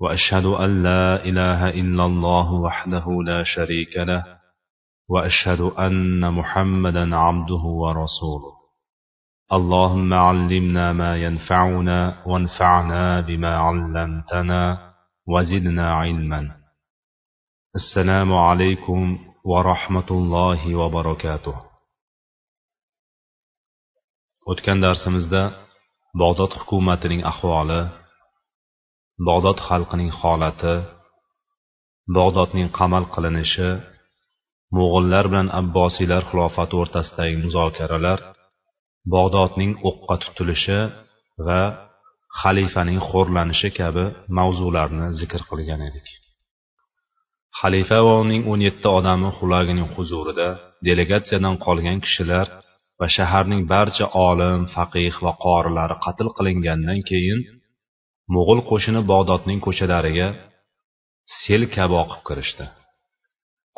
وأشهد أن لا إله إلا الله وحده لا شريك له وأشهد أن محمدا عبده ورسوله. اللهم علمنا ما ينفعنا وانفعنا بما علمتنا وزدنا علما. السلام عليكم ورحمة الله وبركاته. O'tgan darsimizda bog'dod hukumatining ahvoli bog'dod xalqining holati bog'dodning qamal qilinishi mo'g'illar bilan abbosiylar xilofati o'rtasidagi muzokaralar bog'dodning o'qqa tutilishi va xalifaning xo'rlanishi kabi mavzularni zikr qilgan edik. Xalifa va uning o'n yetti odami xulagining huzurida delegatsiyadan qolgan kishilar va shaharning barcha olim faqih va qorilari qatl qilingandan keyin mo'g'ul qo'shini bog'dodning ko'chalariga sel kabi oqib kirishdi.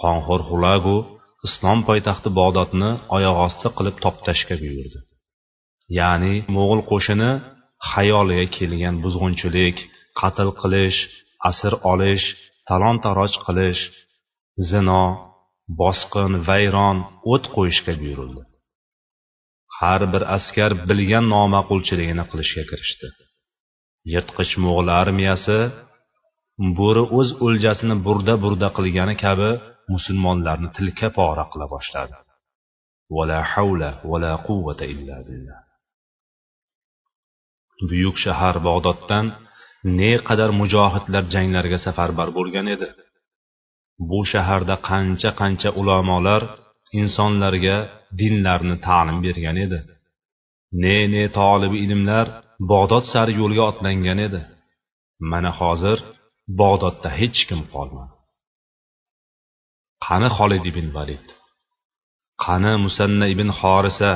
Qonxo'r xulagu islom poytaxti bog'dodni oyoq osti qilib toptashga buyurdi. Ya'ni mo'g'ul qo'shini xayoliga kelgan buzg'unchilik qatl qilish asir olish talon taroj qilish zino bosqin vayron o't qo'yishga buyurildi. Har bir askar bilgan noma'qulchiligini qilishga kirishdi. Yirtqich mo'g'ul armiyasi bo'ri o'z o'ljasini burda burda qilgani kabi musulmonlarni tilka pora qila boshladi. Vala havla vala quvvata illa billah. Buyuk shahar bog'doddan ne qadar mujohidlar janglarga safarbar bo'lgan edi. Bu shaharda qancha qancha ulamolar insonlarga dinlarni ta'lim bergan edi. Ne ne tolibi ilmlar bog'dod sari yo'lga otlangan edi. Mana hozir bog'dodda hech kim qolmadi. Qani xolid ibn valid? Qani musanna ibn horisa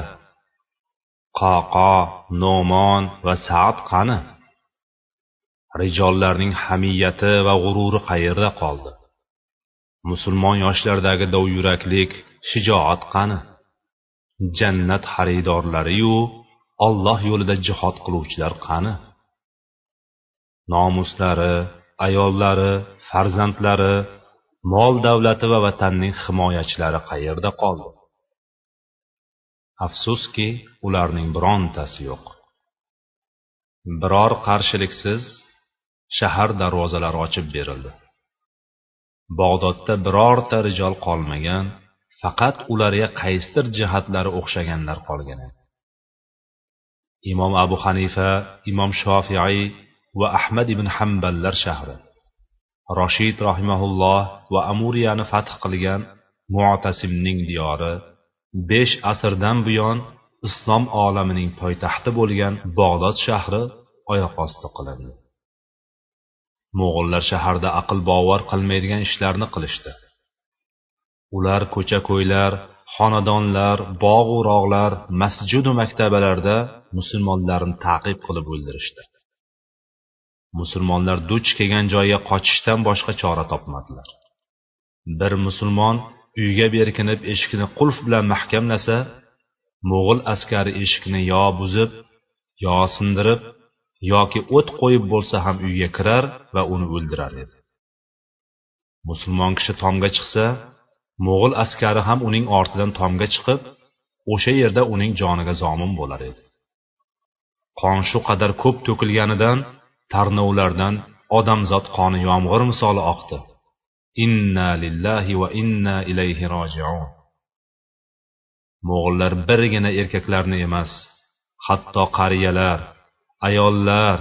qoqo nomon va saad qani? Rijollarning hamiyati va g'ururi qayerda qoldi? Musulmon yoshlardagi dovyuraklik shijoat qani? Jannat xaridorlariyu olloh yo'lida jihod qiluvchilar qani? Nomuslari ayollari farzandlari mol davlati va vatanning himoyachilari qayerda qoldi? Afsuski ularning birontasi yo'q. Biror qarshiliksiz shahar darvozalari ochib berildi. Bog'dodda birorta rijol qolmagan faqat ularga qaysidir jihatlari o'xshaganlar qolgan edi. Imom abu hanifa imom shofiiy va ahmad ibn hamballar shahri. Roshid rahimaulloh va amuriyani fath qilgan mu'tasimning diyori besh asrdan buyon islom olamining poytaxti bo'lgan bog'dod shahri oyoq osti qilindi. Mo'g'ullar shaharda aql bovar qilmaydigan ishlarni qilishdi. Ular ko'cha ko'ylar xonadonlar bog'u rog'lar masjidu maktabalarda musulmonlarni ta'qib qilib o'ldirishdi. Musulmonlar duch kelgan joyga qochishdan boshqa chora topmadilar. Bir musulmon uyga berkinib eshikni qulf bilan mahkamlasa mo'g'ul askari eshikni yo buzib yo sindirib yoki o't qo'yib bo'lsa ham uyga kirar va uni o'ldirar edi. Musulmon kishi tomga chiqsa mo'g'ul askari ham uning ortidan tomga chiqib o'sha yerda uning joniga zomin bo'lar edi. Qon shu qadar ko'p to'kilganidan tarnovlardan odamzod qoni yomg'ir misoli oqdi. Inna lillahi va inna ilayhi rojiun. Mo'g'illar birgina erkaklarni emas hatto qariyalar ayollar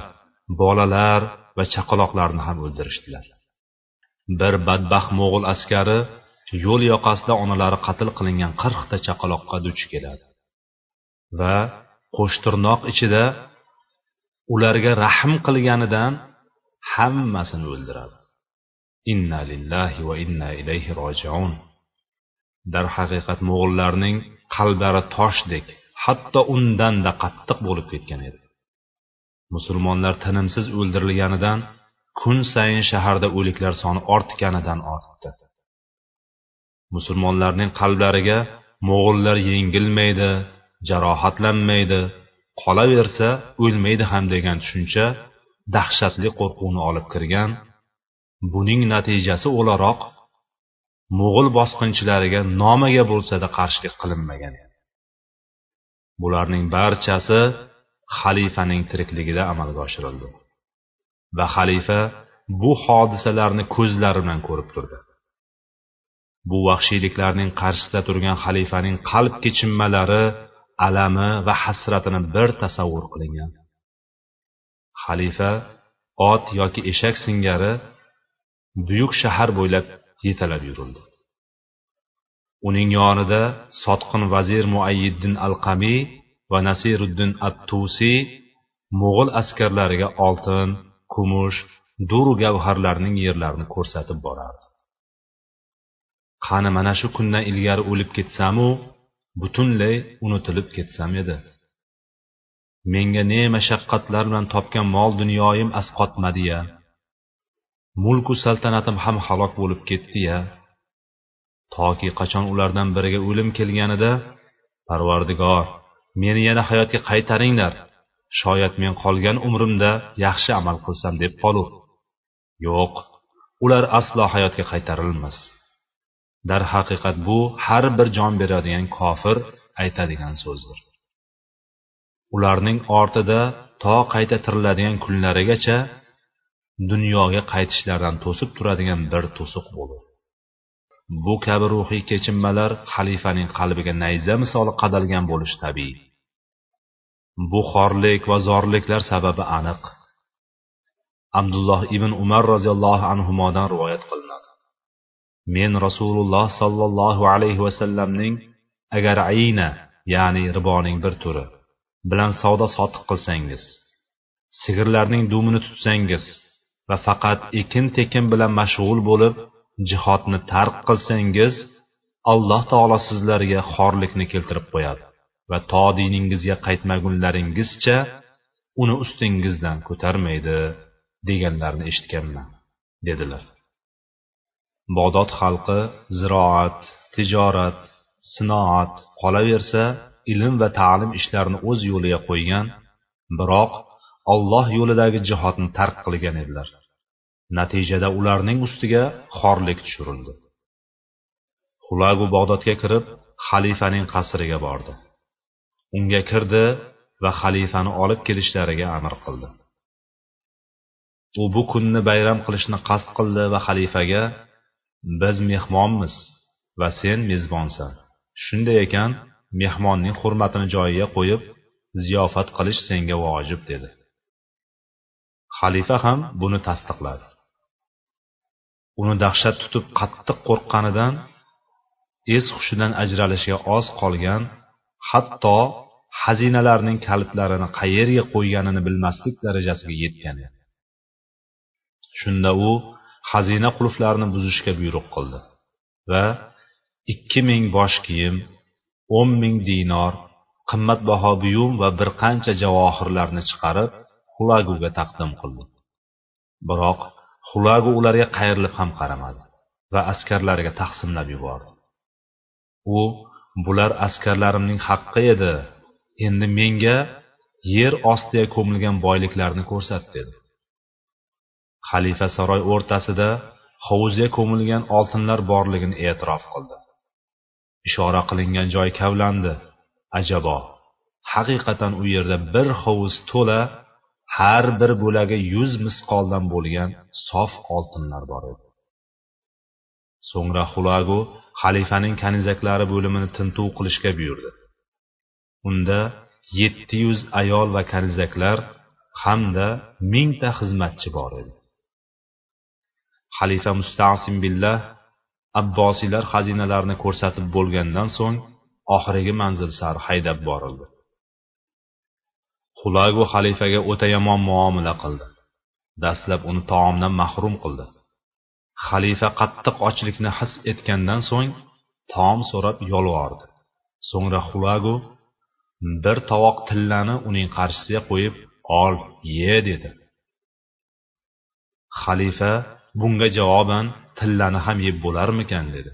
bolalar va chaqaloqlarni ham o'ldirishdilar. Bir badbaxt mo'g'ul askari yo'l yoqasida onalari qatl qilingan qirqta chaqaloqqa duch keladi. Va qo'shtirnoq ichida ularga rahm qilganidan hammasini o'ldiradi. Inna lillahi va inna ilayhi rojiun. Darhaqiqat mo'g'illarning qalblari toshdek hatto undanda qattiq bo'lib ketgan edi. Musulmonlar tinimsiz o'ldirilganidan kun sayin shaharda o'liklar soni ortganidan ortdi. Musulmonlarning qalblariga mo'g'ullar yengilmaydi jarohatlanmaydi qolaversa o'lmaydi ham degan tushuncha dahshatli qo'rquvni olib kirgan. Buning natijasi o'laroq mo'g'ul bosqinchilariga nomaga bo'lsada qarshilik qilinmagan bularning barchasi xalifaning tirikligida amalga oshirildi va xalifa bu hodisalarni ko'zlari bilan ko'rib turdi. Bu vahshiyliklarning qarshisida turgan xalifaning qalb kechinmalari alami va hasratini bir tasavvur qilingan. Xalifa ot yoki eshak singari buyuk shahar bo'ylab yetalab yurildi. Uning yonida sotqin vazir muayyiddin al qamiy va nasiruddin at tusiy mo'g'ul askarlariga oltin kumush duru gavharlarning yerlarini ko'rsatib borardi. Qani mana shu kundan ilgari o'lib ketsamu butunlay unutilib ketsam edi. Menga ne mashaqqatlar bilan topgan mol dunyoyim asqotmadiya mulku saltanatim ham halok bo'lib ketdiya toki qachon ulardan biriga o'lim kelganida parvardigor meni yana hayotga qaytaringlar. Shoyat men qolgan umrimda yaxshi amal qilsam deb qolur yo'q ular aslo hayotga qaytarilmas. Darhaqiqat bu har bir jon beradigan kofir aytadigan so'zdir. Ularning ortida to qayta tiriladigan kunlarigacha dunyoga qaytishlaridan to'sib turadigan bir to'siq bo'lur. Bu kabi ruhiy kechinmalar xalifaning qalbiga nayza misoli qadalgan bo'lishi tabiiy. Bu xorlik va zorliklar sababi aniq. Abdulloh ibn umar roziyallohu anhudan rivoyat qilinadi men rasululloh sollallohu alayhi vasallamning agar ayna ya'ni riboning bir turi bilan savdo sotiq qilsangiz sigirlarning dumini tutsangiz va faqat ekin tekin bilan mashg'ul bo'lib jihodni tark qilsangiz alloh taolo sizlarga xorlikni keltirib qo'yadi va to diningizga qaytmagunlaringizcha uni ustingizdan ko'tarmaydi deganlarini eshitganman dedilar. Bodod xalqi ziroat tijorat sinoat qolaversa ilm va ta'lim ishlarini o'z yo'liga qo'ygan biroq olloh yo'lidagi jihodni tark qilgan edilar. Natijada ularning ustiga xorlik tushirildi. Xulagu bog'dodga kirib xalifaning qasriga bordi. Unga kirdi va xalifani olib kelishlariga amr qildi. U bu kunni bayram qilishni qasd qildi va xalifaga biz mehmonmiz va sen mezbonsan. Shunday ekan mehmonning hurmatini joyiga qo'yib ziyofat qilish senga vojib dedi. Xalifa ham buni tasdiqladi. Uni dahshat tutib qattiq qo'rqqanidan es hushidan ajralishga oz qolgan hatto xazinalarning kalitlarini qayerga qo'yganini bilmaslik darajasiga yetgan edi. Shunda u xazina qulflarini buzishga buyruq qildi. Va ikki ming bosh kiyim o'n ming dinor qimmatbaho buyum va bir qancha javohirlarni chiqarib xulaguga taqdim qildi. Biroq xulagu ularga qayrilib ham qaramadi va askarlariga taqsimlab yubordi. U bular askarlarimning haqqi edi endi menga yer ostiga ko'milgan boyliklarni ko'rsat dedi. Xalifa saroy o'rtasida hovuzga ko'milgan oltinlar borligini e'tirof qildi. Ishora qilingan joy kavlandi. Ajabo haqiqatan u yerda bir hovuz to'la har bir bo'lagi yuz misqoldan bo'lgan sof oltinlar bor edi. So'ngra xulagu xalifaning kanizaklari bo'limini tintuv qilishga buyurdi. Unda yetti yuz ayol va kanizaklar hamda mingta xizmatchi bor edi. Xalifa mustasim billah abbosiylar xazinalarini ko'rsatib bo'lgandan so'ng oxirgi manzil sari haydab borildi. Xulagu xalifaga o'ta yomon muomala qildi. Dastlab uni taomdan mahrum qildi. Xalifa qattiq ochlikni his etgandan so'ng taom so'rab yolvordi. So'ngra xulagu bir tovoq tillani uning qarshisiga qo'yib ol ye dedi. Xalifa bunga javoban tillani ham yeb bo'larmikan dedi.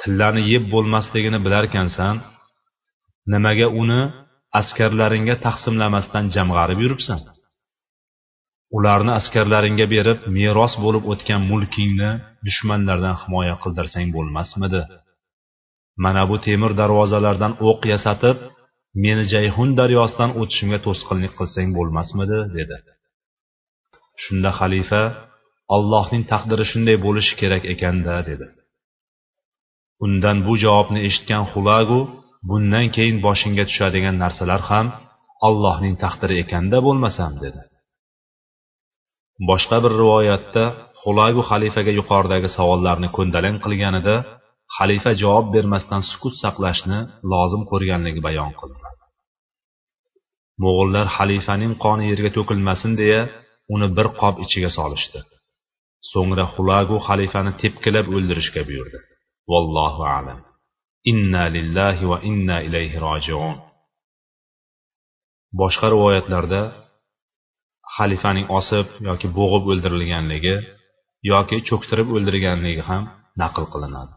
Tillani yeb bo'lmasligini bilarkansan nimaga uni askarlaringga taqsimlamasdan jamg'arib yuribsan? Ularni askarlaringga berib meros bo'lib o'tgan mulkingni dushmanlardan himoya qildirsang bo'lmasmidi? Mana bu temir darvozalardan o'q yasatib meni jayhun daryosidan o'tishimga to'sqinlik qilsang bo'lmasmidi dedi. Shunda xalifa allohning taqdiri shunday bo'lishi kerak ekanda dedi. Undan bu javobni eshitgan xulagu bundan keyin boshingga tushadigan narsalar ham allohning taqdiri ekanda bo'lmasam dedi. Boshqa bir rivoyatda xulagu xalifaga yuqoridagi savollarni ko'ndalang qilganida xalifa javob bermasdan sukut saqlashni lozim ko'rganligi bayon qilinadi mo'g'ullar xalifaning qoni yerga to'kilmasin deya uni bir qop ichiga solishdi. So'ngra xulagu xalifani tepkilab o'ldirishga buyurdi. Vallohu alam. Inna lillahi va inna ilayhi rojiun. Boshqa rivoyatlarda xalifaning osib yoki bo'g'ib o'ldirilganligi yoki cho'ktirib o'ldirganligi ham naql qilinadi.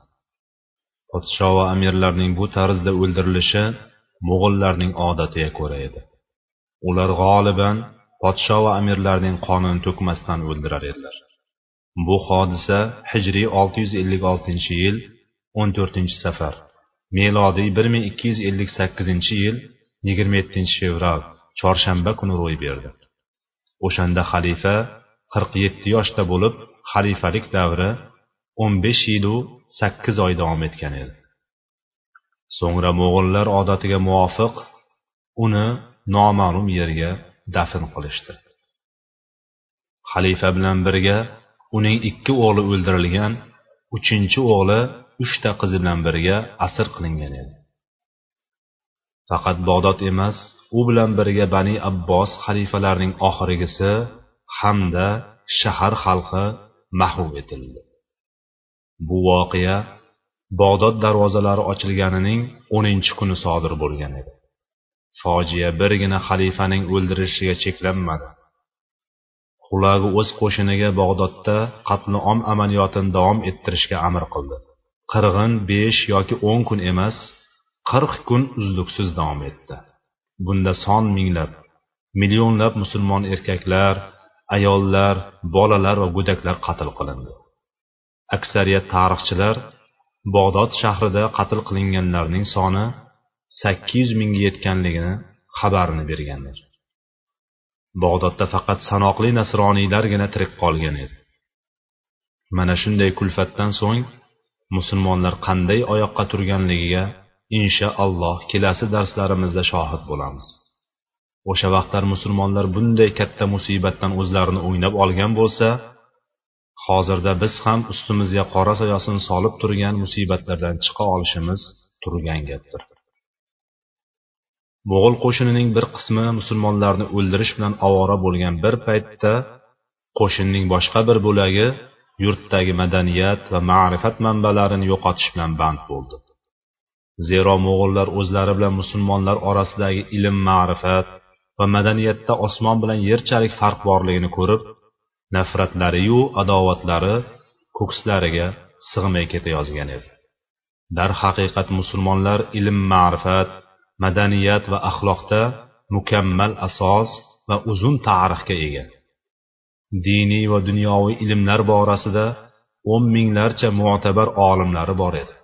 Podsho va amirlarning bu tarzda o'ldirilishi mo'g'ullarning odatiga ko'ra edi. Ular g'oliban podsho va amirlarning qonini to'kmasdan o'ldirar edilar. Bu hodisa hijriy 656 yil 14 safar melodiy 1258 yil 27 fevral chorshanba kuni ro'y berdi. O'shanda xalifa 47 yoshda bo'lib xalifalik davri 15 yilu 8 oy davom etgan edi. So'ngra mo'g'ullar odatiga muvofiq uni noma'lum yerga dafn qilishdi. Xalifa bilan birga uning ikki o'g'li o'ldirilgan uchinchi o'g'li uchta qizi bilan birga asr qilingan edi. Faqat bag'dod emas u bilan birga bani abbos xalifalarining oxirgisi hamda shahar xalqi mahv etildi. Bu voqea bog'dod darvozalari ochilganining o'ninchi kuni sodir bo'lgan edi. Fojia birgina xalifaning o'ldirilishiga cheklanmadi. Xulagi o'z qo'shiniga bog'dodda qatli om amaliyotini davom ettirishga amr qildi. Qirg'in besh yoki o'n kun emas qirq kun uzluksiz davom etdi. Bunda son minglab millionlab musulmon erkaklar ayollar bolalar va go'daklar qatl qilindi. Aksariyat tarixchilar bog'dod shahrida qatl qilinganlarning soni sakkiz yuz mingga yetganligini xabarini berganlar. Bog'dodda faqat sanoqli nasroniylargina tirik qolgan edi. Mana shunday kulfatdan so'ng musulmonlar qanday oyoqqa turganligiga inshaalloh kelasi darslarimizda shohid bo'lamiz. O'sha vaqtlar musulmonlar bunday katta musibatdan o'zlarini o'ynab olgan bo'lsa hozirda biz ham ustimizga qora soyasini solib turgan musibatlardan chiqa olishimiz turgan gapdir. Mo'g'ul qo'shinining bir qismi musulmonlarni o'ldirish bilan ovora bo'lgan bir paytda qo'shinning boshqa bir bo'lagi yurtdagi madaniyat va ma'rifat manbalarini yo'qotish bilan band bo'ldi. Zero mo'g'ullar o'zlari bilan musulmonlar orasidagi ilm ma'rifat va madaniyatda osmon bilan yerchalik farq borligini ko'rib nafratlariyu adovatlari ko'kslariga sig'may ketayozgan edi. Darhaqiqat musulmonlar ilm ma'rifat madaniyat va axloqda mukammal asos va uzun tarixga ega. Diniy va dunyoviy ilmlar borasida o'n minglarcha mo'tabar olimlari bor edi.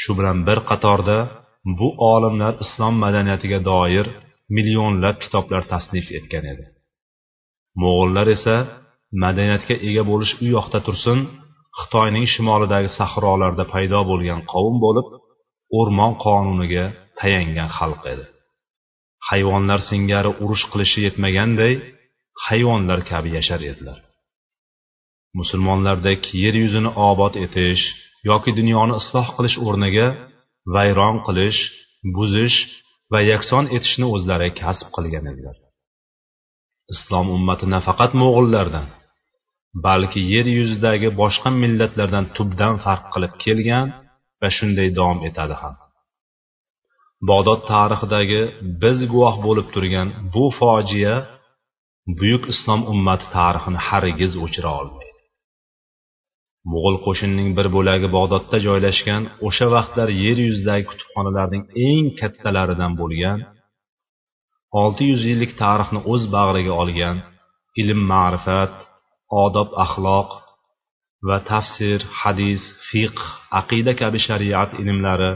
Shu bilan bir qatorda bu olimlar islom madaniyatiga doir millionlab kitoblar tasnif etgan edi. Mo'g'ullar esa madaniyatga ega bo'lish u yoqda tursin xitoyning shimolidagi sahrolarda paydo bo'lgan qavm bo'lib o'rmon qonuniga tayangan xalq edi. Hayvonlar singari urush qilishi yetmaganday hayvonlar kabi yashar edilar. Musulmonlardek yer yuzini obod etish yoki dunyoni isloh qilish o'rniga vayron qilish buzish va yakson etishni o'zlari kasb qilgan edilar. Islom ummati nafaqat mo'g'ullardan balki yer yuzidagi boshqa millatlardan tubdan farq qilib kelgan va shunday davom etadi ham. Bag'dod tarixidagi biz guvoh bo'lib turgan bu fojia buyuk islom ummati tarixini hargiz o'chira olmaydi. Mo'g'ul qo'shinining bir bo'lagi bog'dodda joylashgan o'sha vaqtlar yer yuzidagi kutubxonalarning eng kattalaridan bo'lgan olti yuz yillik tarixni o'z bag'riga olgan ilm ma'rifat odob axloq va tafsir hadis fiqh aqida kabi shariat ilmlari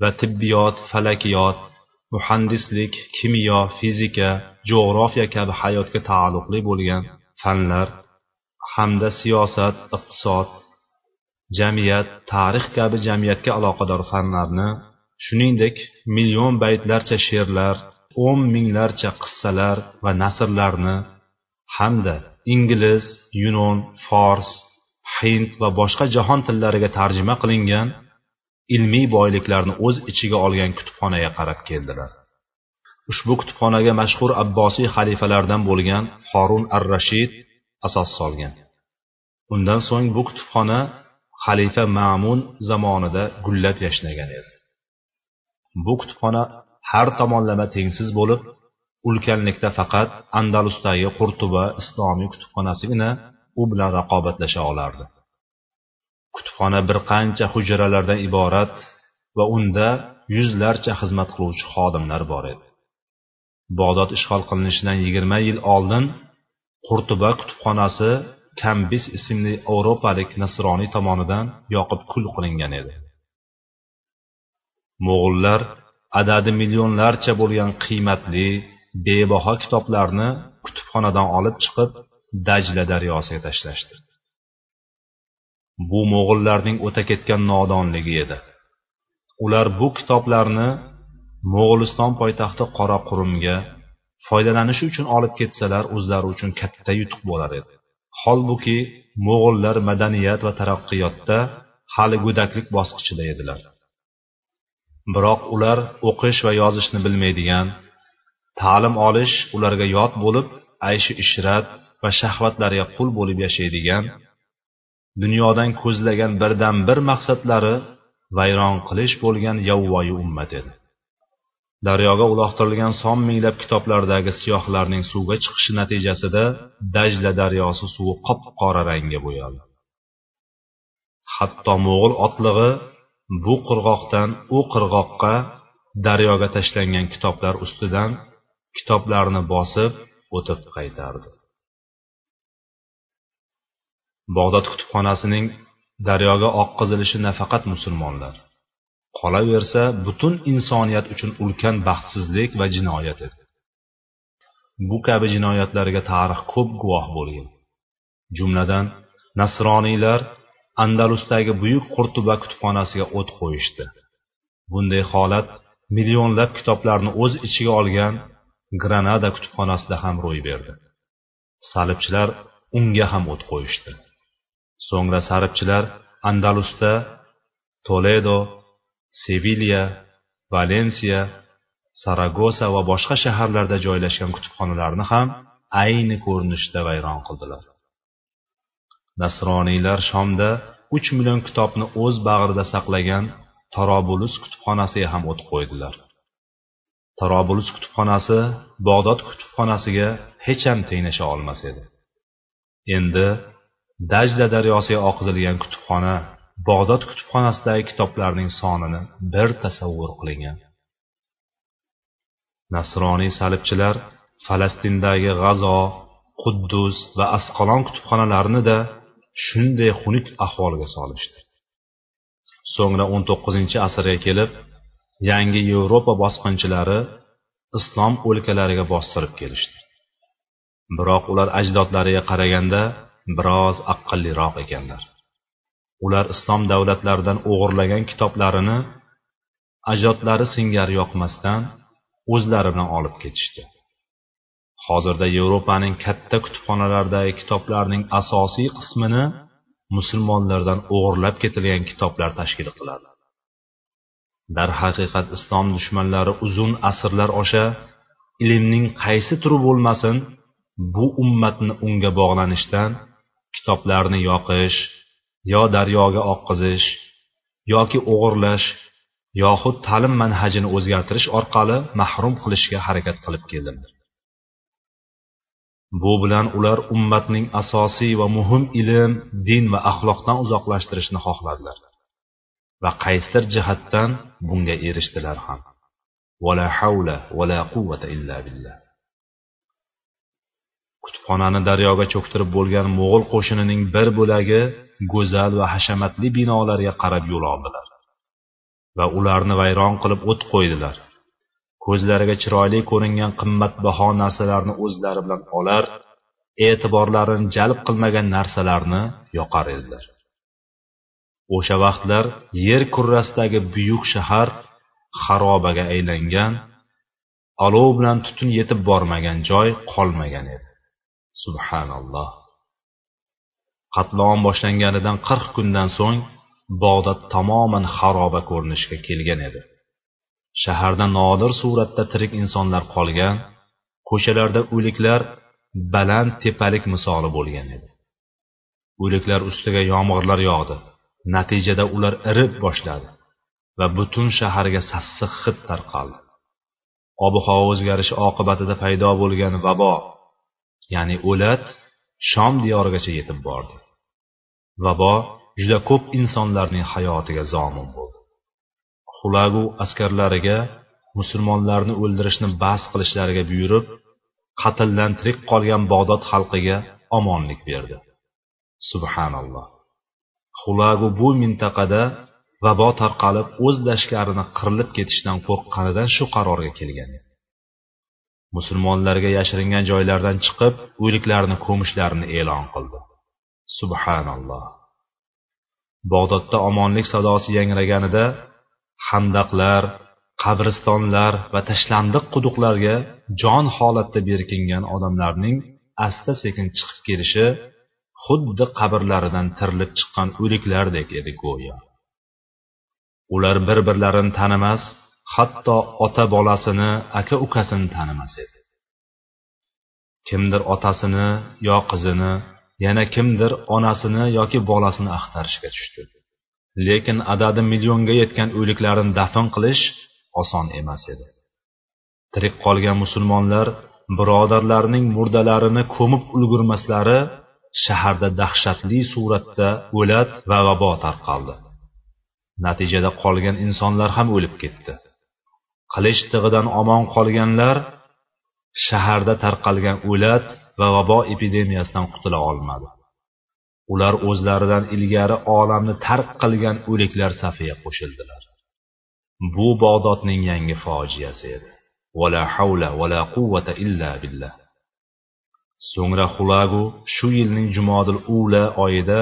va tibbiyot falakiyot muhandislik kimyo fizika jo'g'rofiya kabi hayotga taalluqli bo'lgan fanlar hamda siyosat iqtisod jamiyat tarix kabi jamiyatga aloqador fanlarni shuningdek million baytlarcha she'rlar o'n minglarcha qissalar va nasrlarni hamda ingliz yunon fors hind va boshqa jahon tillariga tarjima qilingan ilmiy boyliklarni o'z ichiga olgan kutubxonaga qarab keldilar. Ushbu kutubxonaga mashhur abbosiy xalifalardan bo'lgan horun ar rashid asos solgan. Undan so'ng bu kutubxona xalifa ma'mun zamonida gullab yashnagan edi. Bu kutubxona har tomonlama tengsiz bo'lib ulkanlikda faqat andalusdagi qurtuba islomiy kutubxonasigina u bilan raqobatlasha olardi. Kutubxona bir qancha hujralardan iborat va unda yuzlarcha xizmat qiluvchi xodimlar bor edi. Bog'dod ishg'ol qilinishidan yigirma yil oldin qurtuba kutubxonasi kambis ismli yevropalik nasroniy tomonidan yoqib kul qilingan edi. Mo'g'ullar adadi millionlarcha bo'lgan qiymatli bebaho kitoblarni kutubxonadan olib chiqib dajla daryosiga tashlashdi. Bu mo'g'ullarning o'ta ketgan nodonligi edi. Ular bu kitoblarni mo'g'uliston poytaxti qoraqurumga foydalanish uchun olib ketsalar o'zlari uchun katta yutuq bo'lar edi. Holbuki mo'g'ullar madaniyat va taraqqiyotda hali go'daklik bosqichida edilar. Biroq ular o'qish va yozishni bilmaydigan ta'lim olish ularga yot bo'lib ayshi ishrat va shahvatlarga qul bo'lib yashaydigan dunyodan ko'zlagan birdan bir maqsadlari vayron qilish bo'lgan yovvoyi ummat edi. Daryoga uloqtirilgan son minglab kitoblardagi siyohlarning suvga chiqishi natijasida dajla daryosi suvi qop qora rangga bo'yaldi. Hatto mo'g'ul otlig'i bu qirg'oqdan u qirg'oqqa daryoga tashlangan kitoblar ustidan kitoblarni bosib o'tib qaytardi. Bog'dod kutubxonasining daryoga oqqizilishi nafaqat musulmonlar. Qolaversa butun insoniyat uchun ulkan baxtsizlik va jinoyat edi. Bu kabi jinoyatlarga tarix ko'p guvoh bo'lgan. Jumladan nasroniylar andalusdagi buyuk qurtuba kutubxonasiga o't qo'yishdi. Bunday holat millionlab kitoblarni o'z ichiga olgan granada kutubxonasida ham ro'y berdi. Salibchilar unga ham o't qo'yishdi. So'ngra saribchilar andalusda toledo sevilya valensiya saragosa va boshqa shaharlarda joylashgan kutubxonalarni ham ayni ko'rinishda vayron qildilar. Nasroniylar shomda uch million kitobni o'z bag'rida saqlagan tarobulus kutubxonasiga ham o't qo'ydilar. Tarobulus kutubxonasi bog'dod kutubxonasiga hech ham tenglasha olmas edi. Endi dajda daryosiga oqizilgan kutubxona bog'dod kutubxonasidagi kitoblarning sonini bir tasavvur qilingan. Nasroniy salibchilar falastindagi g'azo quddus va asqalon kutubxonalarini da shunday xunuk ahvolga solishdi. So'ngra o'n to'qqizinchi asrga kelib yangi yevropa bosqinchilari islom o'lkalariga bostirib kelishdi. Biroq ular ajdodlariga qaraganda biroz aqlliroq ekanlar. Ular islom davlatlaridan o'g'irlagan kitoblarini ajdodlari singari yoqmasdan o'zlari bilan olib ketishdi. Hozirda yevropaning katta kutubxonalaridagi kitoblarning asosiy qismini musulmonlardan o'g'irlab ketilgan kitoblar tashkil qiladi. Darhaqiqat islom dushmanlari uzun asrlar osha ilmning qaysi turi bo'lmasin bu ummatni unga bog'lanishdan kitoblarni yoqish yo daryoga oqqizish yoki o'g'irlash yoxud ta'lim manhajini o'zgartirish orqali mahrum qilishga harakat qilib keldilar bu bilan ular ummatning asosiy va muhim ilm din va axloqdan uzoqlashtirishni xohladilar va qaysidir jihatdan bunga erishdilar ham. Vala havla vala quvvata illa billah. Kutubxonani daryoga cho'ktirib bo'lgan mo'g'ul qo'shinining bir bo'lagi go'zal va hashamatli binolarga qarab yo'l oldilar. Va ularni vayron qilib o't qo'ydilar. Ko'zlariga chiroyli ko'ringan qimmatbaho narsalarni o'zlari bilan olar e'tiborlarini jalb qilmagan narsalarni yoqar edilar. O'sha vaqtlar yer kurrasidagi buyuk shahar xarobaga aylangan olov bilan tutun yetib bormagan joy qolmagan edi. Subhanalloh. Qatlom boshlanganidan qirq kundan so'ng bog'dod tamoman xaroba ko'rinishga kelgan edi. Shaharda nodir suratda tirik insonlar qolgan ko'chalarda o'liklar baland tepalik misoli bo'lgan edi. O'liklar ustiga yomg'irlar yog'di. Natijada ular irib boshladi va butun shaharga sassiq hid tarqaldi. Ob havo o'zgarishi oqibatida paydo bo'lgan vabo ya'ni o'lat shom diyorigacha yetib bordi. Vabo juda ko'p insonlarning hayotiga zomin bo'ldi. Xulagu askarlariga musulmonlarni o'ldirishni bas qilishlariga buyurib qatldan tirik qolgan bog'dod xalqiga omonlik berdi. Subhanalloh. Xulagu bu mintaqada vabo tarqalib o'z lashkarini qirilib ketishdan qo'rqqanidan shu qarorga kelgan edi. Musulmonlarga yashiringan joylardan chiqib o'liklarni ko'mishlarini e'lon qildi. Subhanalloh. Bog'dodda omonlik sadosi yangraganida handaqlar qabristonlar va tashlandiq quduqlarga jon holatda berkingan odamlarning asta sekin chiqib kelishi xuddi qabrlaridan tirilib chiqqan o'liklardek edi go'yo. Ular bir birlarini tanimas hatto ota bolasini aka ukasini tanimas edi. Kimdir otasini yo qizini yana kimdir onasini yoki bolasini axtarishga tushdi. Lekin adadi millionga yetgan o'liklarni dafn qilish oson emas edi. Tirik qolgan musulmonlar birodarlarining murdalarini ko'mib ulgurmaslari shaharda dahshatli suratda o'lat va vabo tarqaldi. Natijada qolgan insonlar ham o'lib ketdi. Qilich tig'idan omon qolganlar shaharda tarqalgan o'lat va vabo epidemiyasidan qutula olmadi. Ular o'zlaridan ilgari olamni tark qilgan o'liklar safiga qo'shildilar. Bu bog'dodning yangi fojiasi edi. Vala havla vala quvvata illa billah. So'ngra xulagu shu yilning jumodil ula oyida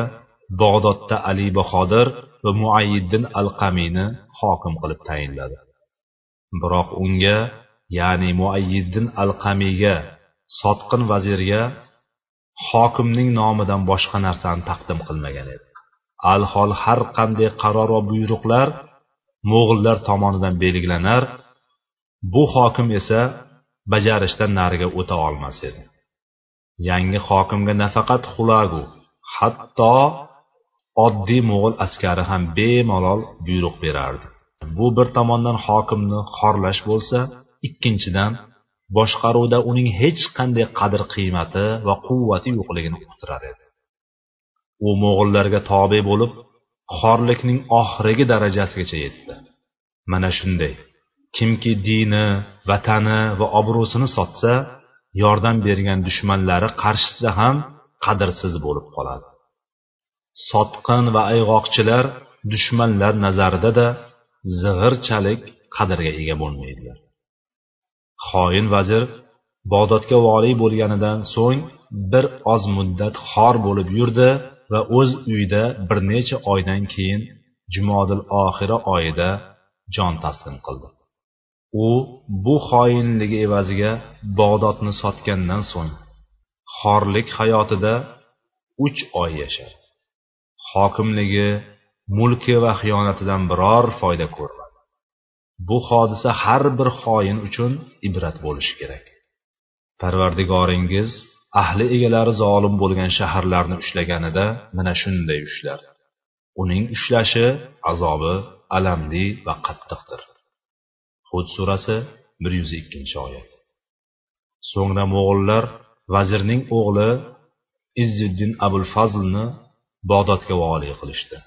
bog'dodda ali bahodir va muayyiddin al qamiyni hokim qilib tayinladi. Biroq unga ya'ni muayyiddin al qamiyga sotqin vazirga hokimning nomidan boshqa narsani taqdim qilmagan edi. Alhol har qanday qaror va buyruqlar mo'g'illar tomonidan belgilanar bu hokim esa bajarishdan nariga o'ta olmas edi. Yangi hokimga nafaqat xulagu hatto oddiy mo'g'ul askari ham bemalol buyruq berardi. Bu bir tomondan hokimni xorlash bo'lsa ikkinchidan boshqaruvda uning hech qanday qadr qiymati va quvvati yo'qligini uqtirar edi. U mo'g'illarga tobe bo'lib xorlikning oxirgi darajasigacha yetdi. Mana shunday kimki dini vatani va obro'sini sotsa yordam bergan dushmanlari qarshisida ham qadrsiz bo'lib qoladi. Sotqin va ayg'oqchilar dushmanlar nazarida da zig'irchalik qadrga ega bo'lmaydilar. Xoin vazir bog'dodga voliy bo'lganidan so'ng bir oz muddat xor bo'lib yurdi va o'z uyida bir necha oydan keyin jumodil oxira oyida jon taslim qildi. U bu xoinligi evaziga bog'dodni sotgandan so'ng xorlik hayotida uch oy yashadi hokimligi mulki va xiyonatidan biror foyda ko'rmadi bu hodisa har bir xoin uchun ibrat bo'lishi kerak. Parvardigoringiz ahli egalari zolim bo'lgan shaharlarni ushlaganida mana shunday ushlar. Uning ushlashi azobi alamli va qattiqdir. Hud surasi bir yuz ikkinchi oyat. So'ngra mo'g'ullar vazirning o'g'li izziddin abul fazlni bodotga voliy qilishdi.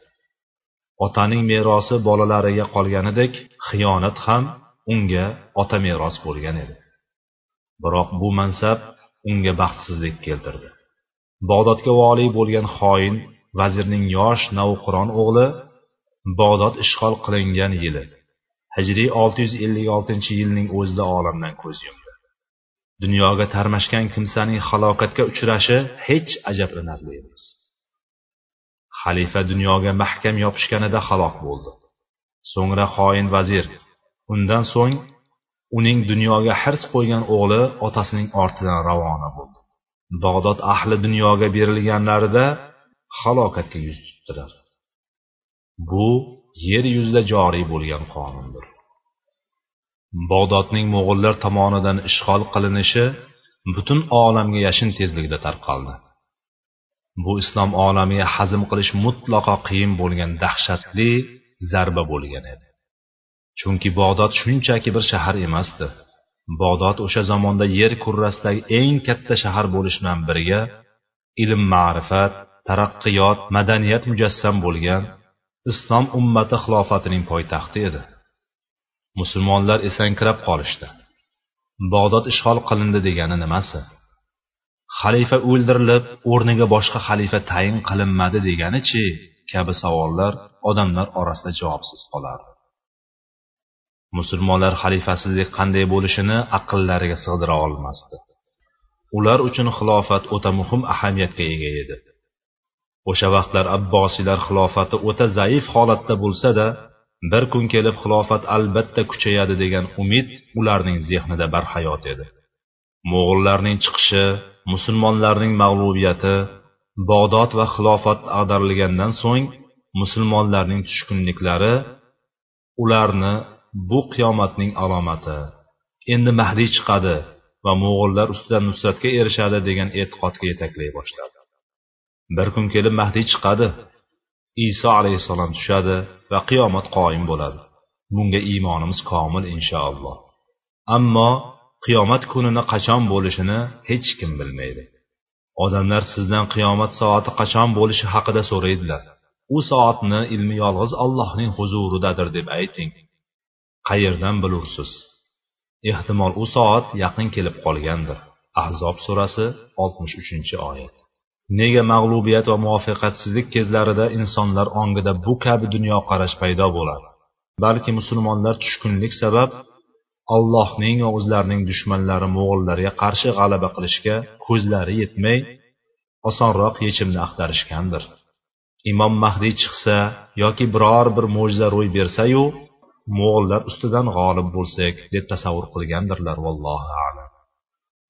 Otaning merosi bolalariga qolganidek xiyonat ham unga ota meros bo'lgan edi. Biroq bu mansab unga baxtsizlik keltirdi. Bog'dodga voliy bo'lgan xoin vazirning yosh navqiron o'g'li bog'dod ishg'ol qilingan yili hijriy 656 yilning o'zida olamdan ko'z yumdi. Dunyoga tarmashgan kimsaning halokatga uchrashi hech ajablanarli emas. Xalifa dunyoga mahkam yopishganida halok bo'ldi. So'ngra xoin vazir undan so'ng uning dunyoga hirs qo'ygan o'g'li otasining ortidan ravona bo'ldi. Bog'dod ahli dunyoga berilganlarida halokatga yuz tutdilar. Bu yer yuzida joriy bo'lgan qonundir. Bog'dodning mo'g'ullar tomonidan ishg'ol qilinishi butun olamga yashin tezligida tarqaldi. Bu islom olamiga hazm qilish mutlaqo qiyin bo'lgan dahshatli zarba bo'lgan edi. Chunki bog'dod shunchaki bir shahar emasdi. Bog'dod o'sha zamonda yer kurrasidagi eng katta shahar bo'lish bilan birga ilm ma'rifat taraqqiyot madaniyat mujassam bo'lgan islom ummati xilofatining poytaxti edi. Musulmonlar esankirab qolishdi. Bog'dod ishg'ol qilindi degani nimasi? Xalifa o'ldirilib o'rniga boshqa xalifa tayin qilinmadi deganichi kabi savollar odamlar orasida javobsiz qolardi. Musulmonlar xalifasizlik qanday bo'lishini aqllariga sig'dira olmasdi. Ular uchun xilofat o'ta muhim ahamiyatga ega edi. O'sha vaqtlar abbosiylar xilofati o'ta zaif holatda bo'lsa-da bir kun kelib xilofat albatta kuchayadi degan umid ularning zehnida barhayot edi. Mo'g'ullarning chiqishi musulmonlarning mag'lubiyati bog'dod va xilofat ag'darilgandan so'ng musulmonlarning tushkunliklari ularni bu qiyomatning alomati endi mahdiy chiqadi va mo'g'ullar ustidan nusratga erishadi degan e'tiqodga yetaklay boshladi. Bir kun kelib mahdiy chiqadi iso alayhissalom tushadi va qiyomat qoyim bo'ladi. Bunga iymonimiz komil inshaalloh. Ammo qiyomat kunini qachon bo'lishini hech kim bilmaydi. Odamlar sizdan qiyomat soati qachon bo'lishi haqida so'raydilar. U soatni ilmi yolg'iz allohning huzuridadir deb ayting. Qayerdan bilursiz? Ehtimol u soat yaqin kelib qolgandir. Ahzob surasi oltmish uchinchi oyat. Nega mag'lubiyat va muvaffaqiyatsizlik kezlarida insonlar ongida bu kabi dunyoqarash paydo bo'ladi? Balki musulmonlar tushkunlik sabab allohning va o'zlarining dushmanlari mo'g'illarga qarshi g'alaba qilishga ko'zlari yetmay osonroq yechimni axtarishgandir. Imom mahdiy chiqsa yoki biror bir mo'jiza ro'y bersayu mo'g'illar ustidan g'olib bo'lsak deb tasavvur qilgandirlar vallohu alam.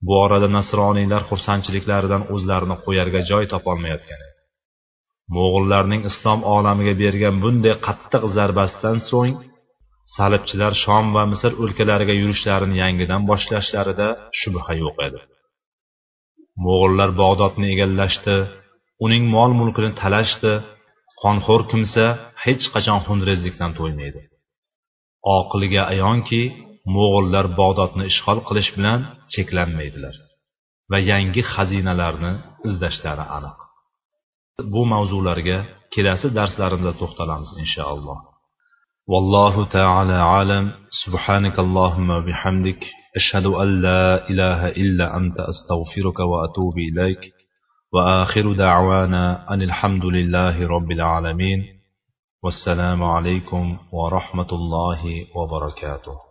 Bu orada nasroniylar xursandchiliklaridan o'zlarini qo'yarga joy topolmayotgan edi. Mo'g'illarning islom olamiga bergan bunday qattiq zarbasidan so'ng salibchilar shom va misr o'lkalariga yurishlarini yangidan boshlashlarida shubha yo'q edi. Mo'g'ullar bog'dodni egallashdi uning mol mulkini talashdi qonxo'r kimsa hech qachon xunrezlikdan to'ymaydi. Oqiliga ayonki mo'g'ullar bog'dodni ishg'ol qilish bilan cheklanmaydilar va yangi xazinalarni izlashlari aniq. Bu mavzularga kelasi darslarimizda to'xtalamiz inshaalloh. والله تعالى عالم سبحانك اللهم وبحمدك. أشهد أن لا إله إلا أنت. أستغفرك وأتوب إليك. وآخر دعوانا أن الحمد لله رب العالمين. والسلام عليكم ورحمة الله وبركاته.